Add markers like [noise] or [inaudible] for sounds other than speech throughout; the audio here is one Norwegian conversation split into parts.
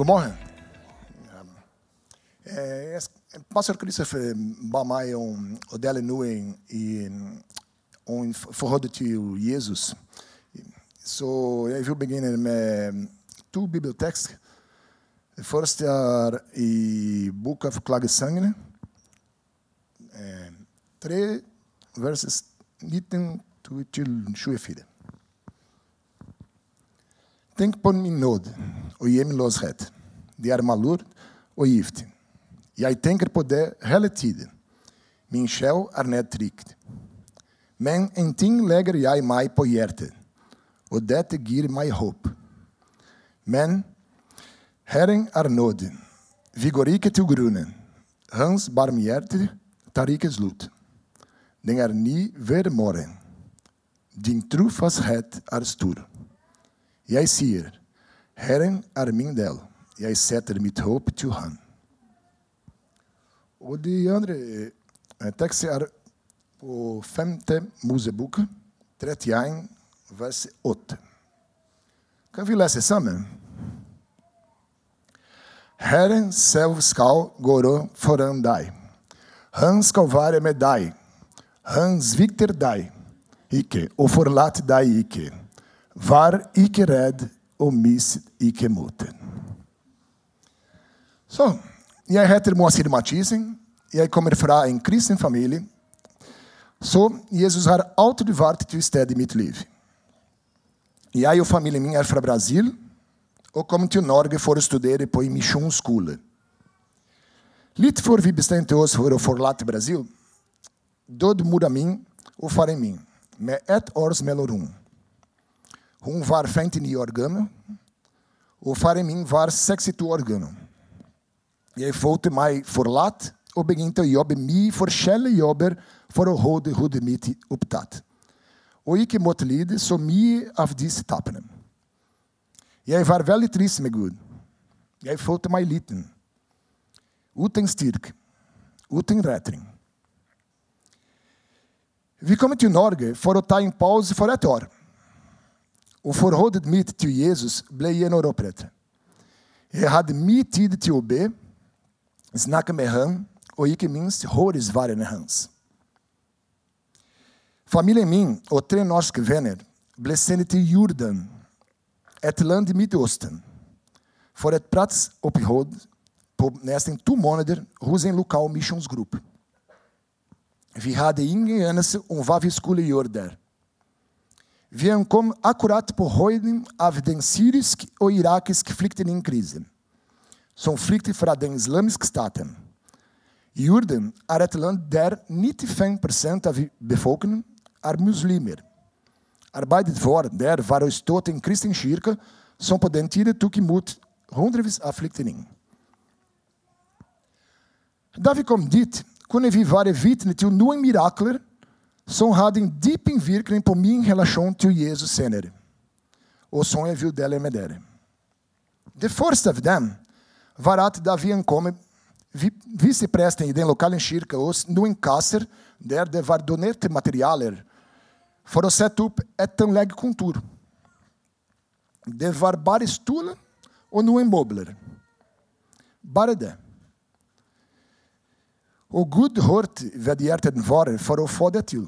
Ja, god morgen. Eh, jeg, pastor Christopher ba meg om å dele noe i, om forholdet til Jesus. Så jeg vil begynne med to bibeltekster. Det første er i boka av Klagesangene. Eh, tre verses 19 til 24. Tenk på min nåd og hjemløshet. Det er malurt og gift. Jeg tenker på det hele tiden. Min sjel er nedtrykt. Men en ting legger jeg meg på hjertet, og dette gir meg håp. Men Herren er ikke til grunnen. Hans barmhjertighet tar ikke slutt. Den er ny hver morgen. Din trofasthet er stor. Jeg sier, Herren er min del. Jeg setter mitt håp til Han. Og de andre eh, tekster er på femte Mosebok, 31, vers 8. Kan vi lese sammen? Herren selv skal gå foran deg. Han skal være med deg. Han svikter deg ikke og forlater deg ikke. Vær ikke redd og mist ikke moten. Så, jeg heter Moasir Mathisen. Jeg kommer fra en kristen familie. Så Jesus har alltid vært til stede i mitt liv. Jeg og familien min er fra Brasil og kom til Norge for å studere på en misjonsskole. Litt før vi bestemte oss for å forlate Brasil, døde mora min og faren min med ett års mellomrom. Hun var 59 år gammel, og faren min var 62 år gammel. Jeg følte meg forlatt og begynte å jobbe mye forskjellige jobber for å holde hodet mitt opptatt. Og ikke måtte lide så mye av disse tapene. Jeg var veldig trist med Gud. Jeg følte meg liten. Uten styrke. Uten retning. Vi kom til Norge for å ta en pause for et år. Og forholdet mitt til Jesus ble gjenopprettet. Jeg hadde mye tid til å be, snakke med ham og ikke minst høre svarene hans. Familien min og tre norske venner ble sendt til Jordan, et land i Midtøsten, for et pratsopphold på nesten to måneder hos en lokal misjonsgruppe. Vi hadde ingen anelse om hva vi skulle gjøre der. Vi ankom akkurat på høyden av den syriske og irakiske flyktningkrisen, som flyktet fra den islamiske staten. Jordan er et land der 95 av befolkningen er muslimer. Arbeidet for der var å støtte en kristen kirke som på den tiden tok imot hundrevis av flyktninger. Da vi kom dit, kunne vi være vitne til noen mirakler som hadde en dyp innvirkning på min relasjon til Jesus senere. Og som jeg vil dele med dere. Det første av dem var at da vi ankom vicepresten i den lokale kirka oss noen kasser der det var donert materialer for å sette opp et anleggskontor. Det var bare stoler og noen mobler. Bare det. Og Gud hørte hva hjertet var for å få det til.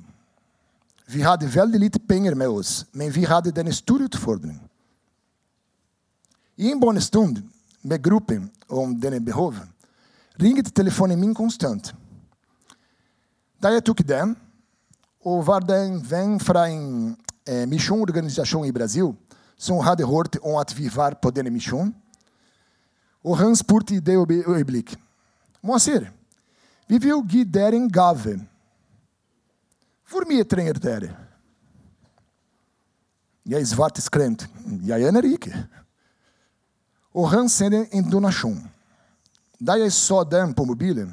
Vi hadde veldig lite penger med oss, men vi hadde denne store utfordringen. I en barnestund med gruppen om denne behovet ringte telefonen min konstant. Da jeg tok den, og var det en venn fra en eh, misjonsorganisasjon i Brasil som hadde hørt om at vi var på denne misjonen, og han spurte i det øyeblikk Moacir, vi vil gi dere en gave hvor mye trenger dere? Jeg svarte skremt. Jeg aner ikke. Og han sendte en donasjon. Da jeg så den på mobilen,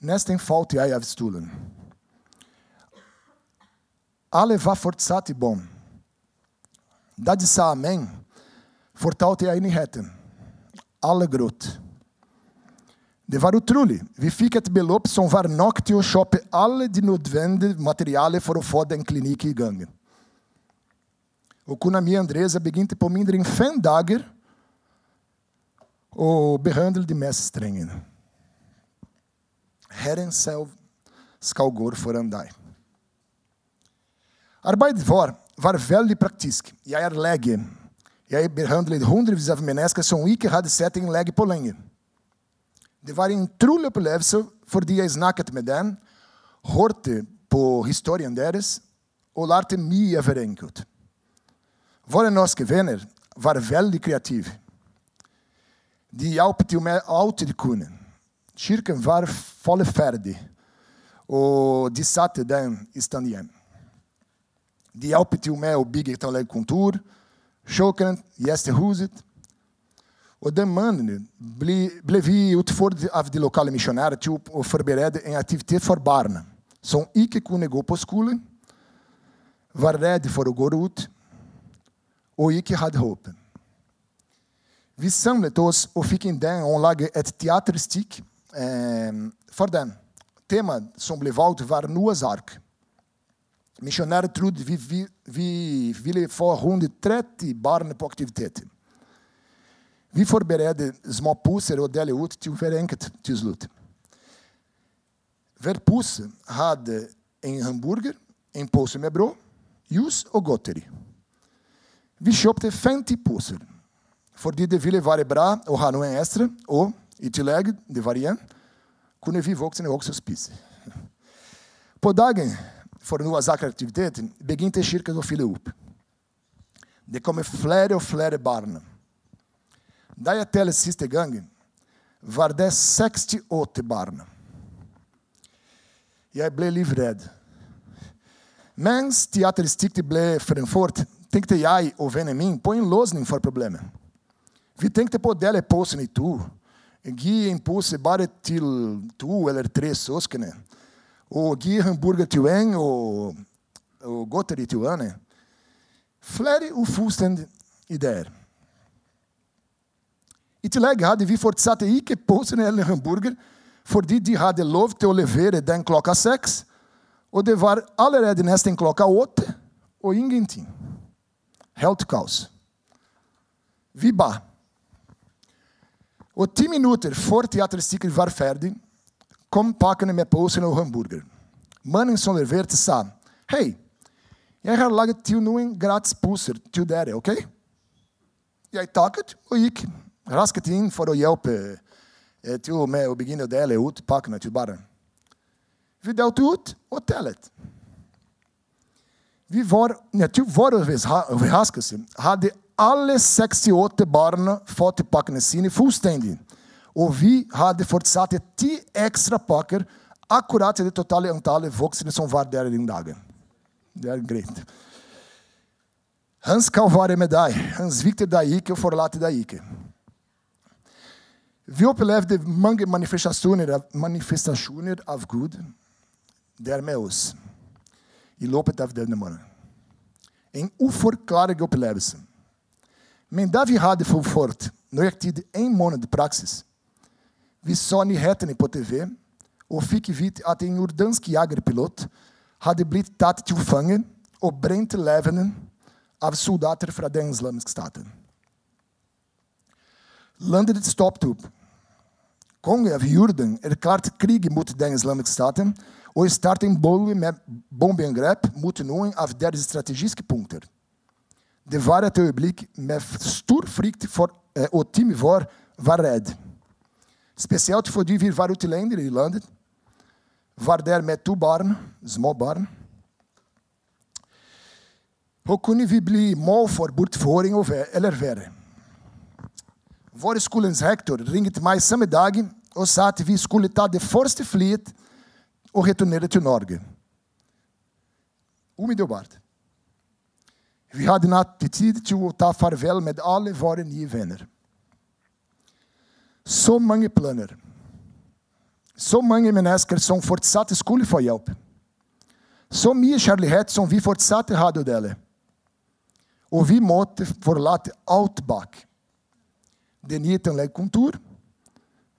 nesten falt jeg av stolen. Alle var fortsatt bom. Da de sa amém, fortalte jeg nyheten. Alle gråt. Det var utrolig. Vi fikk et beløp som var nok til å kjøpe alle de nødvendige materialer for å få den klinikken i gang. Og kona mi Andresa begynte på mindre enn fem dager og behandle de mest strenge. Herren selv skal gå foran deg. Arbeidet vår var veldig praktisk. Jeg er lege. Jeg behandlet hundrevis av mennesker som ikke hadde sett en lege på lenge. Det var en utrolig opplevelse fordi jeg snakket med dem, hørte på historien deres og lærte mye forenkelt. Våre norske venner var veldig kreative. De hjalp til med alt de kunne. Kirken var falleferdig, og de satte den i stand igjen. De hjalp til med å bygge et kontor, kjøkken, gjestehuset. Og den mannen ble, ble vi utfordret av de lokale misjonærer til å forberede en aktivitet for barn som ikke kunne gå på skolen, var redd for å gå ut og ikke hadde håp. Vi samlet oss og fikk ideen om å lage et teaterstikk eh, for dem. Temaet som ble valgt, var Noas ark. Missionærer trodde vi, vi, vi ville få rundt 30 barn på aktiviteten. Vi forbereder små poser og deler ut til hver enkelt til slutt. Hver pose hadde en hamburger, en pose med brød, jus og godteri. Vi kjøpte 50 poser fordi det ville være bra å ha noen ekstra, og i tillegg, det var igjen, kunne vi voksne også spise. På dagen for noe aktiviteten begynte kirken å fylle opp. Det kommer flere og flere barn. Da jeg telte siste gang, var det 68 barn. Jeg ble livredd. Mens teaterstykket ble fremført, tenkte jeg og vennen min på en løsning for problemet. Vi tenkte på å dele posen i to. Gi en pose bare til to eller tre søsken. Og gi hamburger til en og, og godteri til en. Flere ufullstendige ideer. I tillegg hadde vi fortsatt ikke posen eller hamburger fordi de hadde lov til å levere den klokka seks. Og det var allerede nesten klokka åtte, og ingenting. Helt kaos. Vi ba. Og ti minutter før teaterstykket var ferdig, kom pakkene med posen og hamburger. Mannen som leverte, sa Hei, jeg har laget til noen gratis poser til dere, ok? Jeg takket og gikk raskt inn for å hjelpe eh, til med å begynne å dele ut pakkene til barn. Vi delte ut og tellet. Vi var, til vår overraskelse hadde alle 68 barna fått pakkene sine fullstendig. Og vi hadde fortsatt ti ekstra pakker, akkurat det totale antallet voksne som var der den dagen. Det er greit. Han skal være med deg. Han svikter deg ikke og forlater deg ikke. Vi opplevde mange manifestasjoner av, manifestasjoner av Gud der med oss i løpet av denne måneden. En uforklarlig opplevelse. Men da vi hadde fullført nøyaktig en måned praksis, vi så nyhetene på TV og fikk vite at en jordansk jagerpilot hadde blitt tatt til fange og brent levende av soldater fra den islamiske staten. Landet stoppet opp Jordan erklærte krig mot den islamiske staten og startet en bolle med bombeangrep mot noen av deres strategiske punkter. Det var et øyeblikk med stor frykt, for, og teamet vår var redd. Spesielt fordi vi var utlendere i landet. Var der med to barn, små barn. Og kunne vi bli mål for bortføring eller verre. Vår skolens rektor ringte meg samme dag og sa at vi skulle ta det første flyet og returnere til Norge. Umiddelbart. Vi hadde natt tid til ta farvel med alle våre nye venner. Så mange planer. Så mange mennesker som fortsatt skulle få hjelp. Så mye kjærlighet som vi fortsatt hadde dele. Og vi måtte forlate alt bak. Denita legekontor,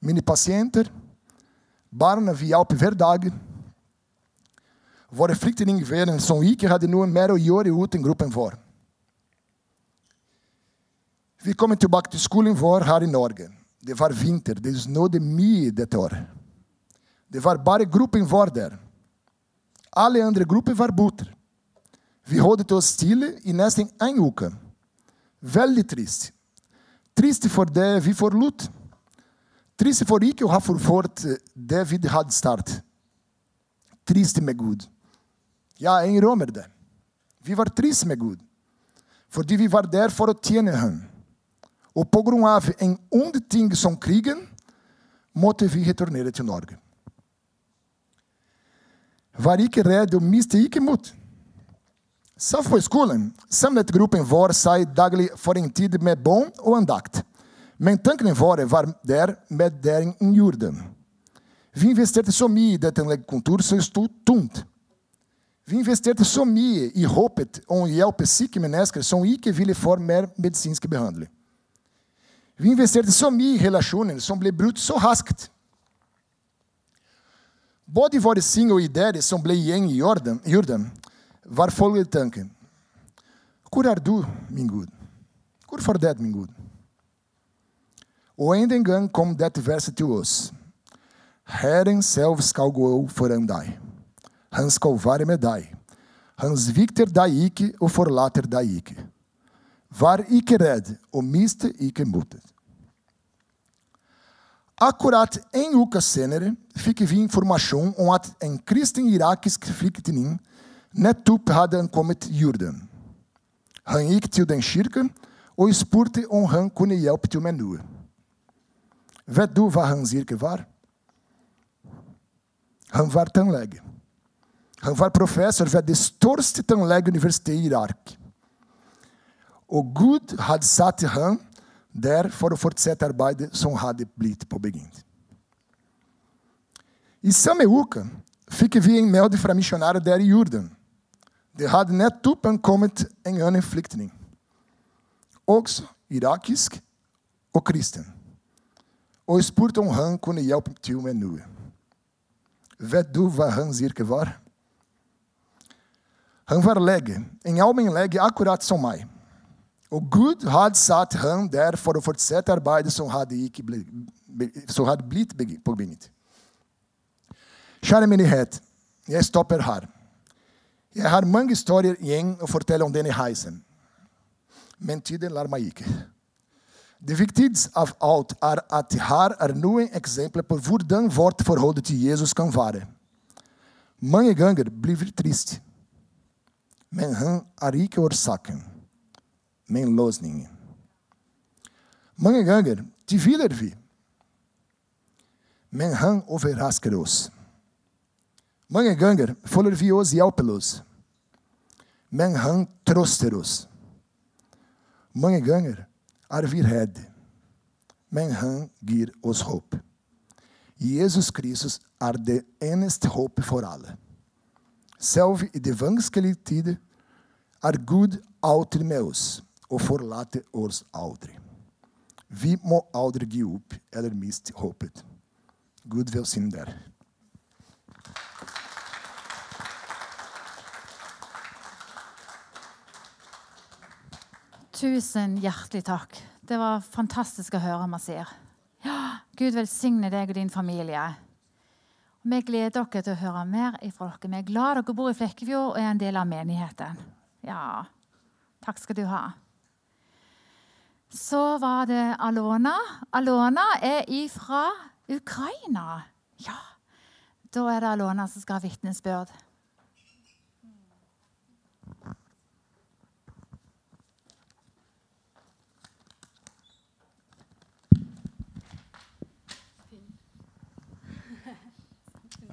mine pasiënten, barna via op hverdag. Våre flyktninger werden som ikke hadde noe mer å gjøre uten gruppen Vi kommer tilbake til skolen vår her i Norge. Det var vinter. Det snødde mye dette året. Det var bare gruppen vår der. Alle andre grupper var borte. Vi holdt oss stille i nesten en uke. Veldig trist. Trist for det vi forlot. Trist for ikke å ha forført det vi hadde startet. Trist med Gud. Ja, jeg innrømmer det. Vi var triste med Gud. Fordi vi var der for å tjene ham. Og på grunn av en ond ting som krigen, måtte vi returnere til Norge. Var ikke redd og miste ikke mot. Selv på skolen samlet gruppen vår seg daglig for en tid med bønn og andakt. Men tankene våre var der med det i jorden. Vi investerte så mye i dette legekontoret som sto tomt. Vi investerte så mye i håpet om å hjelpe syke mennesker som ikke ville få mer medisinsk behandling. Vi investerte så mye i relasjoner som ble brutt så raskt. Både våre sing og ideer som ble igjen i jorden, var følgende tanken. Hvor er du, min Gud? Hvorfor det, min Gud? Og en gang kom dette verset til oss. Herren selv skal gå foran deg. Han skal være med deg. Han svikter deg ikke og forlater deg ikke. Vær ikke redd og miste ikke motet. Akkurat en uke senere fikk vi informasjon om at en kristen irakisk flyktning nettopp hadde ankommet Jordan. Han gikk til den kirken og spurte om han kunne hjelpe til med noe. Vet du hva hans yrke var? Han var tannlege. Han var professor ved det største tannlegeuniversitetet i Irak. Og Gud hadde satt ham der for å fortsette arbeidet som hadde blitt påbegynt. I samme uke fikk vi en melde fra misjonærer der i Jordan. Det hadde nettopp ankommet en annen flyktning. Også irakisk og kristen. Og spurte om han kunne hjelpe til med noe. Vet du hva hans yrke var? Han var lege, en allmennlege akkurat som meg. Og Gud hadde satt ham der for å fortsette arbeidet som hadde, blitt, som hadde blitt påbegynt. Kjære menighet, jeg stopper her. Jeg har mange historier igjen å fortelle om denne heisen. Men tiden lar meg ikke. Det viktigste av alt er at her er noen eksempler på hvordan vårt forhold til Jesus kan være. Mange ganger blir vi triste men han er ikke årsaken, men løsningen. Mange ganger tviler vi, men han overrasker oss. Mange ganger føler vi oss hjelpeløse, men han trøster. Mange ganger er vi men han gir oss håp. Jesus Kristus er det eneste for alle. Selv i de vanskelige tider er Gud alltid med oss og aldri. Vi må aldri gi opp eller miste håpet. Gud velsigne dere. Tusen hjertelig takk. Det var fantastisk å høre, Masir. Ja, Gud velsigne deg og din familie. Vi gleder dere til å høre mer fra dere. Vi er glad dere bor i Flekkefjord og er en del av menigheten. Ja, takk skal du ha. Så var det Alona. Alona er ifra Ukraina. Ja, da er det Alona som skal ha vitnesbyrd.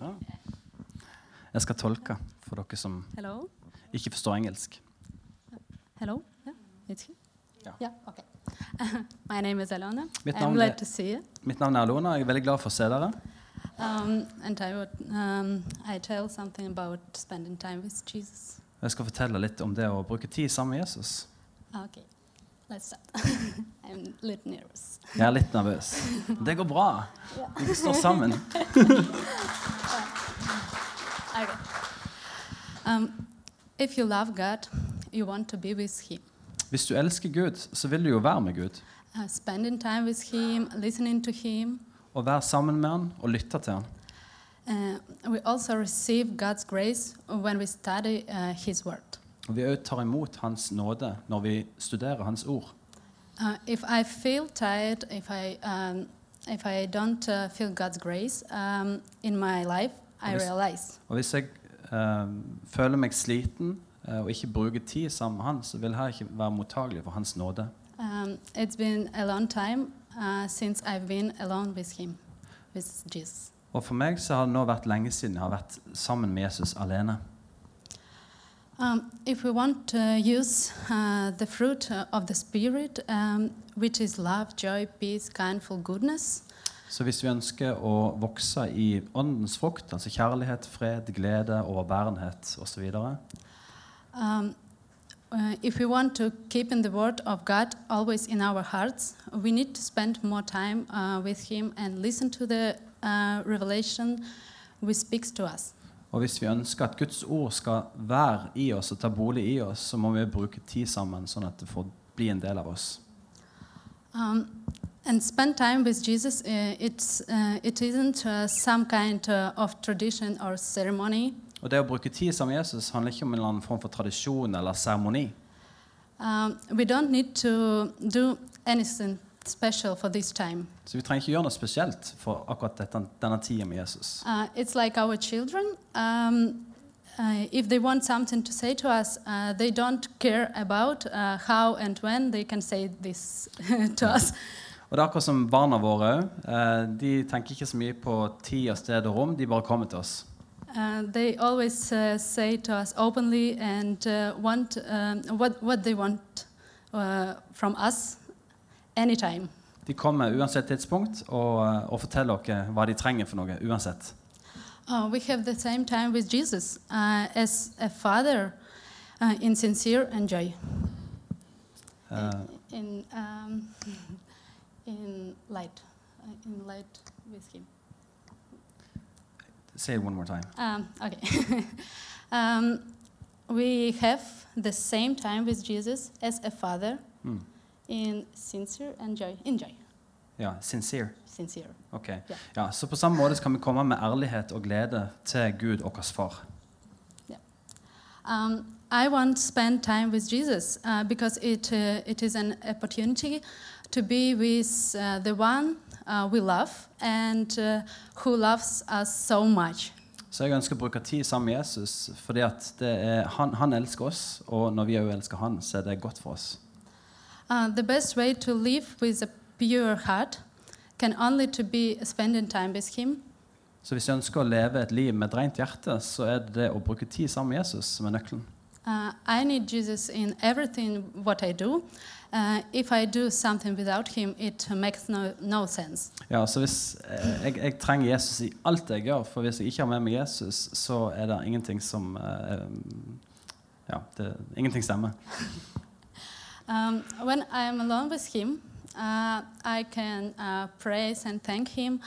Jeg skal tolke for dere som Hello. ikke forstår engelsk. Hello. Yeah, it's. Yeah. Yeah. Okay. [laughs] My name is Alona. Mitt I'm navn glad er- to see you. Mitt navn er Alona, jeg er veldig glad for å se dere. Um, and I would um, I tell something about spending time with Jesus. Jeg skal fortelle litt om det å bruke tid sammen med Jesus. Okay, let's start. [laughs] I'm a little nervous. Jeg er litt nervøs. Det går bra. [laughs] Vi står sammen. Okay. Um, if you love God, you want to be with Him. Hvis du elsker Gud, så vil du jo være med Gud. uh, spending time with Him, listening to Him. Og være sammen med Han og lytte til Han. Uh, we also receive God's grace when we study uh, His Word. Og vi også tar imot Hans nåde når vi studerer Hans ord. Uh, if I feel tired, if I um, if I don't uh, feel God's grace um, in my life, I Yes. Og hvis jeg uh, føler meg sliten uh, og ikke bruker tid sammen med Han, så vil jeg ikke være mottagelig for Hans nåde. um, it's been a long time uh, since I've been alone with Him, with Jesus. Og for meg så har det nå vært lenge siden jeg har vært sammen med Jesus alene. Um, if we want to use uh, the fruit of the Spirit, um, which is love, joy, peace, kindful goodness, Så hvis vi ønsker å vokse i åndens frukt, altså kjærlighet, fred, glede, overbærenhet osv., um, uh, if we want to keep in the Word of God always in our hearts, we need to spend more time uh, with Him and listen to the uh, revelation which speaks to us. og hvis vi ønsker at Guds ord skal være i oss og ta bolig i oss, så må vi bruke tid sammen, sånn at det får bli en del av oss. Um, and spend time with Jesus, uh, it's, uh, it isn't uh, some kind of tradition or ceremony. Og det å bruke tid sammen med Jesus handler ikke om en eller annen form for tradisjon eller seremoni. Um, we don't need to do anything special for this time. Så vi trenger ikke gjøre noe spesielt for akkurat dette, denne tida med Jesus. Uh, it's like our children. Um, uh, if they want something to say to us, uh, they don't care about how and when they can say this [laughs] to us. Og det er akkurat som barna våre òg. De tenker ikke så mye på tid og sted og rom, de bare kommer til oss. Uh, they always uh, say to us openly and uh, want um, what, what they want uh, from us anytime. De kommer uansett tidspunkt og, eh, og forteller oss hva de trenger for noe. uansett. Uh, we have the same time with Jesus as a father in sincere and joy. Eh, in um, [laughs] in light, uh, in light with him. say it one more time. Um, okay. [laughs] um, we have the same time with Jesus as a father Mm. in sincere and joy. In joy, Ja, sincere. sincere. Ok. Ja. Ja, så på samme måte så kan vi komme med ærlighet og glede til Gud, vår far. Um, I want to spend time with Jesus uh, because it uh, it is an opportunity to be with uh, the one uh, we love and uh, who loves us so much. Så jeg ønsker å bruke tid sammen med Jesus, fordi er, han, han elsker oss, og når vi òg elsker han, så er det godt for oss. Uh, the best way to live with a pure heart can only to be spending time with Him. Så hvis jeg ønsker å leve et liv med et rent hjerte, så er det det å bruke tid sammen med Jesus som er nøkkelen. Uh, I need Jesus in everything what I do. Uh, if I do something without Him, it makes no, no sense. Ja, så hvis eh, jeg, jeg trenger Jesus i alt jeg gjør, for hvis jeg ikke har med meg Jesus, så er det ingenting som eh, Ja, det, ingenting stemmer. [laughs] Um, when I am alone with Him, uh, I can uh, praise and thank Him.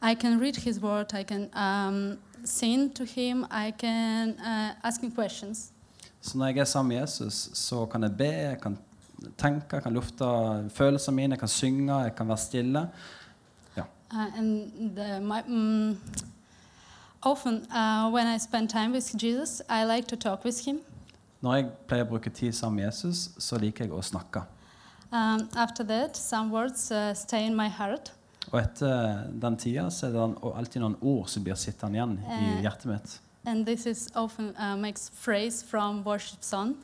I can read His Word. I can um, sing to Him. I can uh, ask Him questions. Så når jeg er sammen med Jesus, så kan jeg be, jeg kan tenke, jeg kan lufte følelsene mine, jeg kan synge, jeg kan være stille. Uh, and the, my, mm, often, uh, when I spend time with Jesus, I like to talk with Him. Når jeg pleier å bruke tid sammen med Jesus, så liker jeg å snakke. Um, after that, some words uh, stay in my heart. Og etter den tida så er det alltid noen ord som blir sittende igjen i Eh. hjertet mitt. And this is often uh, makes phrase from worship song.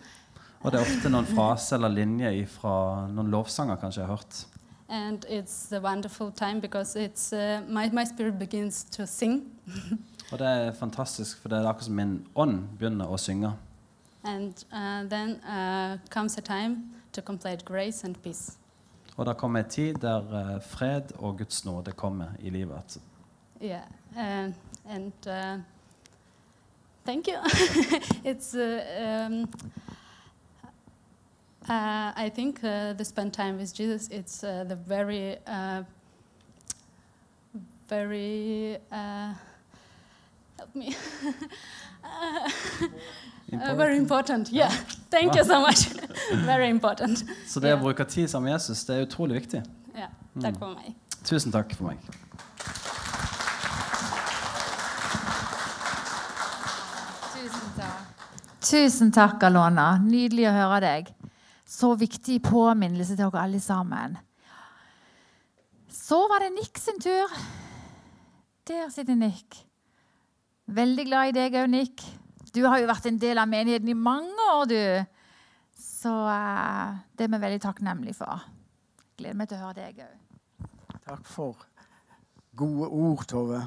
Og det er ofte noen fraser eller linjer fra noen lovsanger kanskje jeg har hørt. And it's a wonderful time because it's uh, my, my spirit begins to sing. [laughs] Og det er fantastisk, for det er akkurat som min ånd begynner å synge. And uh, then uh, comes a time to complete grace and peace. Og det kommer en tid der uh, fred og Guds nåde kommer i livet. Yeah, uh, and uh, thank you. [laughs] it's uh, um, uh, I think uh, the spend time with Jesus. It's the very, very. Help me. [laughs] Uh, Uh, very important. Yeah. [laughs] Thank you so much. very important. Så det å bruke tid sammen med Jesus det er utrolig viktig. Ja, takk for meg. Tusen takk for meg. Tusen takk, Alona. Nydelig å høre deg. Så viktig påminnelse til dere alle sammen. Så var det Nick sin tur. Der sitter Nick. Veldig glad i deg òg, Nick. Du har jo vært en del av menigheten i mange år, du. Så eh, det er vi veldig takknemlige for. Gleder meg til å høre deg òg. Takk for gode ord, Tove.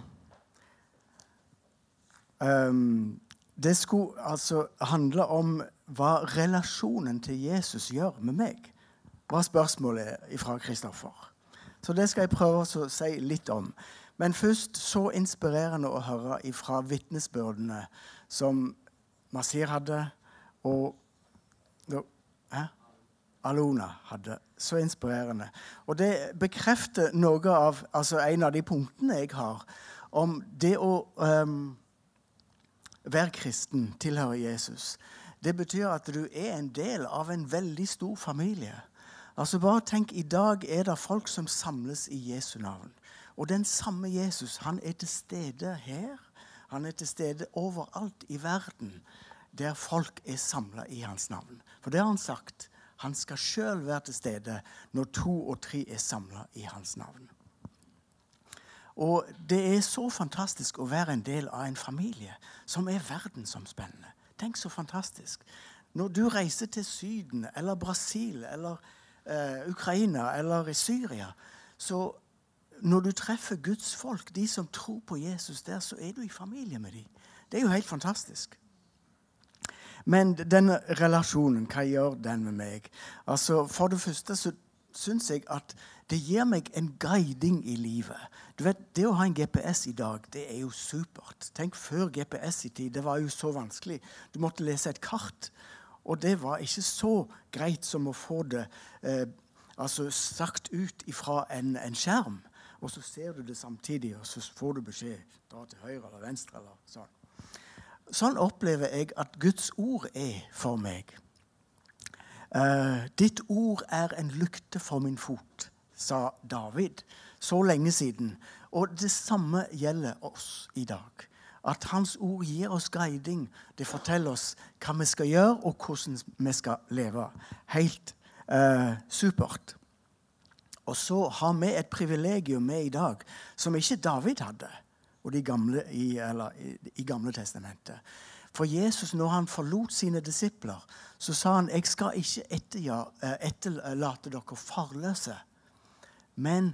Ehm, det skulle altså handle om hva relasjonen til Jesus gjør med meg. Hva spørsmålet er fra Kristoffer. Så det skal jeg prøve å si litt om. Men først så inspirerende å høre fra vitnesbyrdene som Masir hadde, og hæ? Alona hadde. Så inspirerende. Og det bekrefter noe av altså en av de punktene jeg har om det å ehm, være kristen, tilhøre Jesus. Det betyr at du er en del av en veldig stor familie. Altså Bare tenk, i dag er det folk som samles i Jesu navn. Og den samme Jesus han er til stede her. Han er til stede overalt i verden der folk er samla i hans navn. For det har han sagt. Han skal sjøl være til stede når to og tre er samla i hans navn. Og det er så fantastisk å være en del av en familie som er verdensomspennende. Tenk så fantastisk. Når du reiser til Syden eller Brasil eller eh, Ukraina eller i Syria, så når du treffer Guds folk, de som tror på Jesus der, så er du i familie med dem. Det er jo helt fantastisk. Men denne relasjonen, hva gjør den med meg? Altså, For det første så syns jeg at det gir meg en guiding i livet. Du vet, Det å ha en GPS i dag, det er jo supert. Tenk før GPS i tid. Det var jo så vanskelig. Du måtte lese et kart. Og det var ikke så greit som å få det eh, altså sagt ut fra en, en skjerm. Og så ser du det samtidig, og så får du beskjed. Dra til høyre eller venstre. eller sånn. Sånn opplever jeg at Guds ord er for meg. Eh, ditt ord er en lykte for min fot, sa David så lenge siden. Og det samme gjelder oss i dag. At Hans ord gir oss guiding. Det forteller oss hva vi skal gjøre, og hvordan vi skal leve. Helt eh, supert. Og så har vi et privilegium med i dag som ikke David hadde og de gamle i, eller, i, i Gamle testamentet. For Jesus, når han forlot sine disipler, så sa han jeg skal ikke eh, etterlate dere farløse, men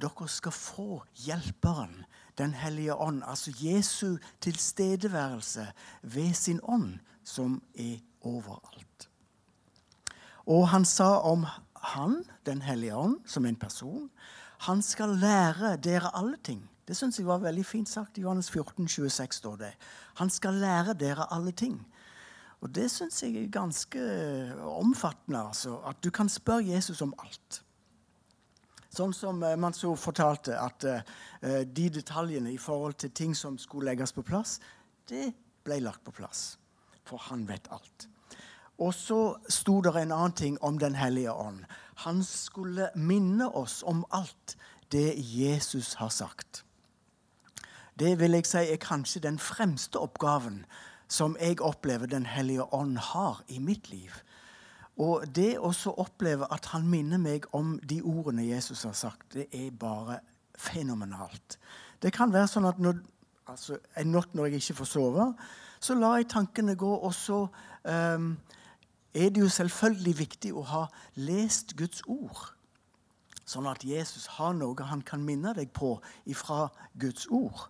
dere skal få Hjelperen, Den hellige ånd, altså Jesu tilstedeværelse ved sin ånd, som er overalt. Og han sa om han, Den hellige ånd, som en person, han skal lære dere alle ting. Det syns jeg var veldig fint sagt. I Johannes 14, 26 står det. Han skal lære dere alle ting. Og det syns jeg er ganske omfattende. altså, At du kan spørre Jesus om alt. Sånn som Mansour fortalte, at uh, de detaljene i forhold til ting som skulle legges på plass, det ble lagt på plass. For han vet alt. Og så sto det en annen ting om Den hellige ånd. Han skulle minne oss om alt det Jesus har sagt. Det vil jeg si er kanskje den fremste oppgaven som jeg opplever Den hellige ånd har i mitt liv. Og det å oppleve at han minner meg om de ordene Jesus har sagt, det er bare fenomenalt. Det kan være sånn at når, altså, en natt når jeg ikke får sove, så lar jeg tankene gå, og så um, er det jo selvfølgelig viktig å ha lest Guds ord. Sånn at Jesus har noe han kan minne deg på ifra Guds ord.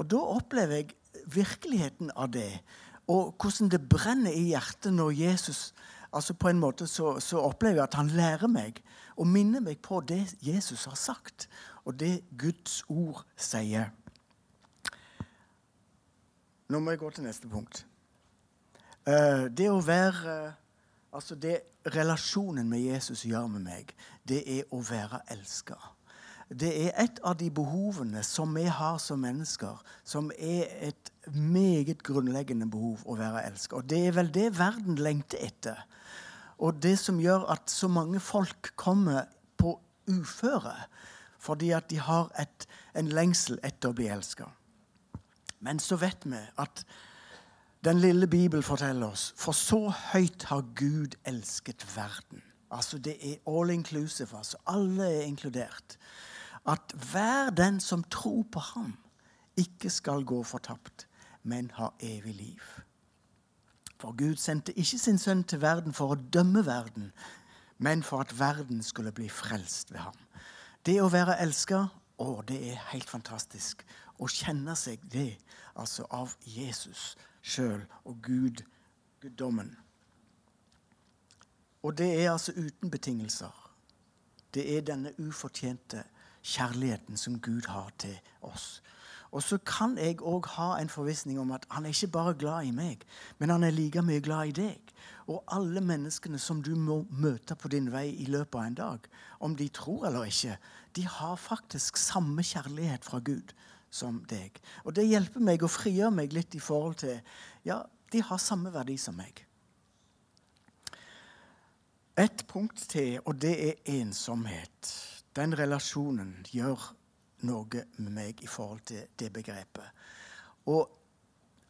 Og da opplever jeg virkeligheten av det. Og hvordan det brenner i hjertet når Jesus altså På en måte så, så opplever jeg at han lærer meg og minner meg på det Jesus har sagt, og det Guds ord sier. Nå må jeg gå til neste punkt. Eh, det å være Altså det relasjonen med Jesus gjør med meg, det er å være elska. det er et av de behovene som vi har som mennesker, som er et meget grunnleggende behov å være elsket. Og det er vel det verden lengter etter. Og det som gjør at så mange folk kommer på uføre, fordi at de har et, en lengsel etter å bli elsket. Men så vet vi at den lille Bibelen forteller oss for så høyt har Gud elsket verden. Altså Det er all inclusive. altså Alle er inkludert at hver den som tror på ham, ikke skal gå fortapt, men ha evig liv. For Gud sendte ikke sin sønn til verden for å dømme verden, men for at verden skulle bli frelst ved ham. Det å være elska, å, det er helt fantastisk. Å kjenne seg det, altså av Jesus sjøl og Gud, guddommen. Og det er altså uten betingelser. Det er denne ufortjente kjærligheten som Gud har til oss. Og så kan jeg òg ha en forvissning om at han er ikke bare glad i meg, men han er like mye glad i deg. Og alle menneskene som du må møte på din vei i løpet av en dag, om de tror eller ikke, de har faktisk samme kjærlighet fra Gud som deg. Og det hjelper meg å frigjøre meg litt i forhold til Ja, de har samme verdi som meg. Et punkt til, og det er ensomhet den relasjonen gjør noe med meg i forhold til det begrepet. Og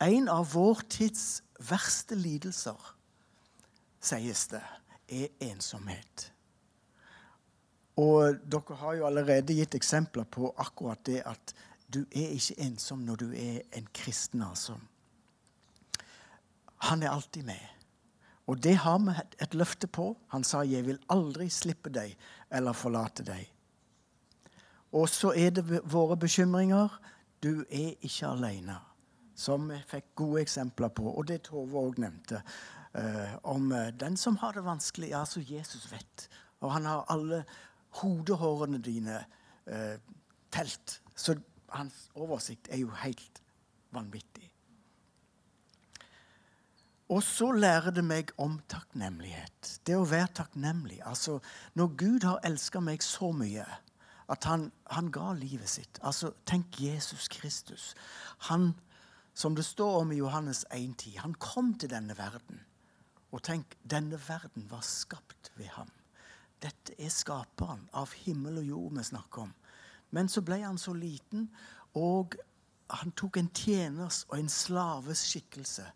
en av vår tids verste lidelser, sies det, er ensomhet. Og dere har jo allerede gitt eksempler på akkurat det at du er ikke ensom når du er en kristen, altså. Han er alltid med. Og det har vi et løfte på. Han sa 'Jeg vil aldri slippe deg eller forlate deg'. Og så er det våre bekymringer. Du er ikke alene. Som vi fikk gode eksempler på, og det Tove òg nevnte. Uh, om uh, den som har det vanskelig. Ja, så Jesus vet. Og han har alle hodehårene dine uh, telt. Så hans oversikt er jo helt vanvittig. Og så lærer det meg om takknemlighet. Det å være takknemlig. Altså, når Gud har elska meg så mye at han, han, ga livet sitt. Altså, Tenk Jesus Kristus. Han, som det står om i Johannes 1,10, han kom til denne verden. Og tenk, denne verden var skapt ved ham. Dette er skaperen av himmel og jord vi snakker om. Men så ble han så liten, og han tok en tjeners og en slaves skikkelse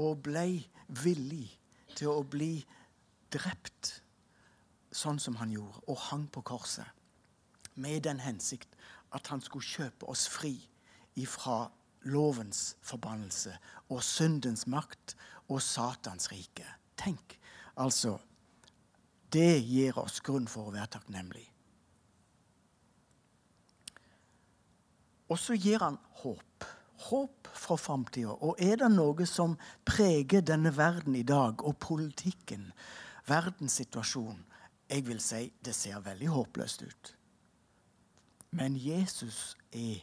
og ble villig til å bli drept sånn som han gjorde, og hang på korset med den hensikt at han skulle kjøpe oss fri ifra lovens forbannelse og syndens makt og Satans rike. Tenk, altså. Det gir oss grunn for å være takknemlig. Og så gir han håp. Håp for framtida. Og er det noe som preger denne verden i dag, og politikken, verdenssituasjonen Jeg vil si det ser veldig håpløst ut. Men Jesus er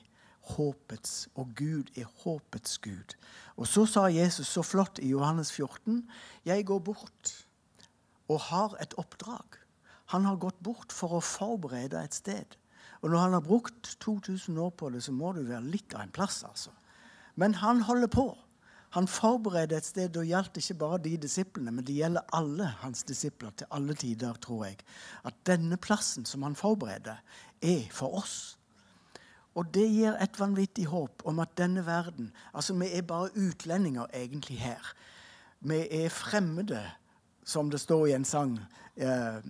håpets, og Gud er håpets Gud. Og så sa Jesus så flott i Johannes 14.: Jeg går bort og har et oppdrag. Han har gått bort for å forberede et sted. Og når han har brukt 2000 år på det, så må det være litt av en plass. altså. Men han holder på. Han forbereder et sted. og gjaldt ikke bare de disiplene, men det gjelder alle hans disipler til alle tider, tror jeg. At denne plassen som han forbereder, er for oss. Og det gir et vanvittig håp om at denne verden Altså, vi er bare utlendinger egentlig her. Vi er fremmede, som det står i en sang. Eh,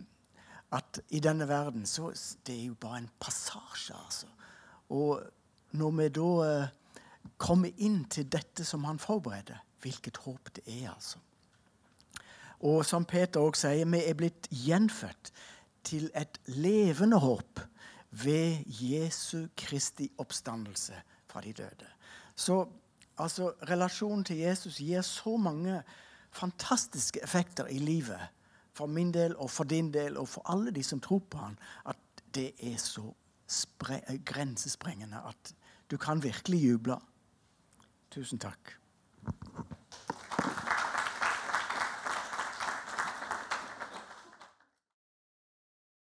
at i denne verden så Det er jo bare en passasje, altså. Og når vi da eh, komme inn til dette som han forbereder. Hvilket håp det er, altså. Og som Peter også sier, vi er blitt gjenfødt til et levende håp ved Jesu Kristi oppstandelse fra de døde. Så altså, relasjonen til Jesus gir så mange fantastiske effekter i livet. For min del og for din del og for alle de som tror på han, at det er så grensesprengende at du kan virkelig juble. Tusen takk.